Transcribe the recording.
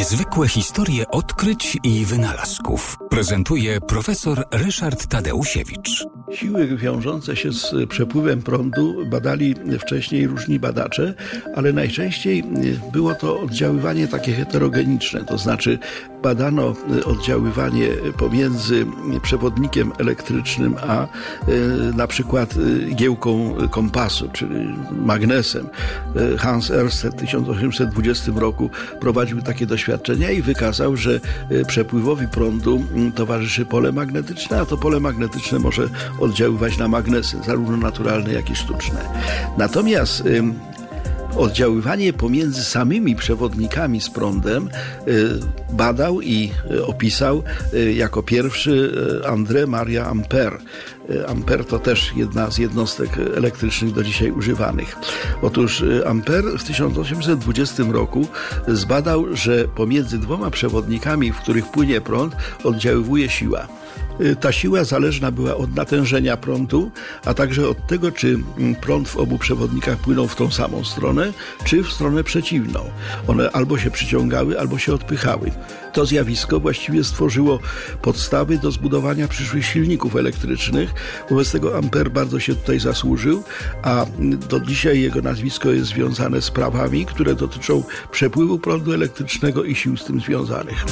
Niezwykłe historie odkryć i wynalazków prezentuje profesor Ryszard Tadeusiewicz. Siły wiążące się z przepływem prądu badali wcześniej różni badacze, ale najczęściej było to oddziaływanie takie heterogeniczne, to znaczy badano oddziaływanie pomiędzy przewodnikiem elektrycznym a e, na przykład giełką kompasu, czyli magnesem. E, Hans Ørsted w 1820 roku prowadził takie doświadczenia i wykazał, że e, przepływowi prądu towarzyszy pole magnetyczne, a to pole magnetyczne może oddziaływać na magnesy, zarówno naturalne, jak i sztuczne. Natomiast oddziaływanie pomiędzy samymi przewodnikami z prądem badał i opisał jako pierwszy André Maria Ampère. Ampere to też jedna z jednostek elektrycznych do dzisiaj używanych. Otóż Ampere w 1820 roku zbadał, że pomiędzy dwoma przewodnikami, w których płynie prąd, oddziaływuje siła. Ta siła zależna była od natężenia prądu, a także od tego, czy prąd w obu przewodnikach płynął w tą samą stronę, czy w stronę przeciwną. One albo się przyciągały, albo się odpychały. To zjawisko właściwie stworzyło podstawy do zbudowania przyszłych silników elektrycznych. Wobec tego Ampere bardzo się tutaj zasłużył, a do dzisiaj jego nazwisko jest związane z prawami, które dotyczą przepływu prądu elektrycznego i sił z tym związanych.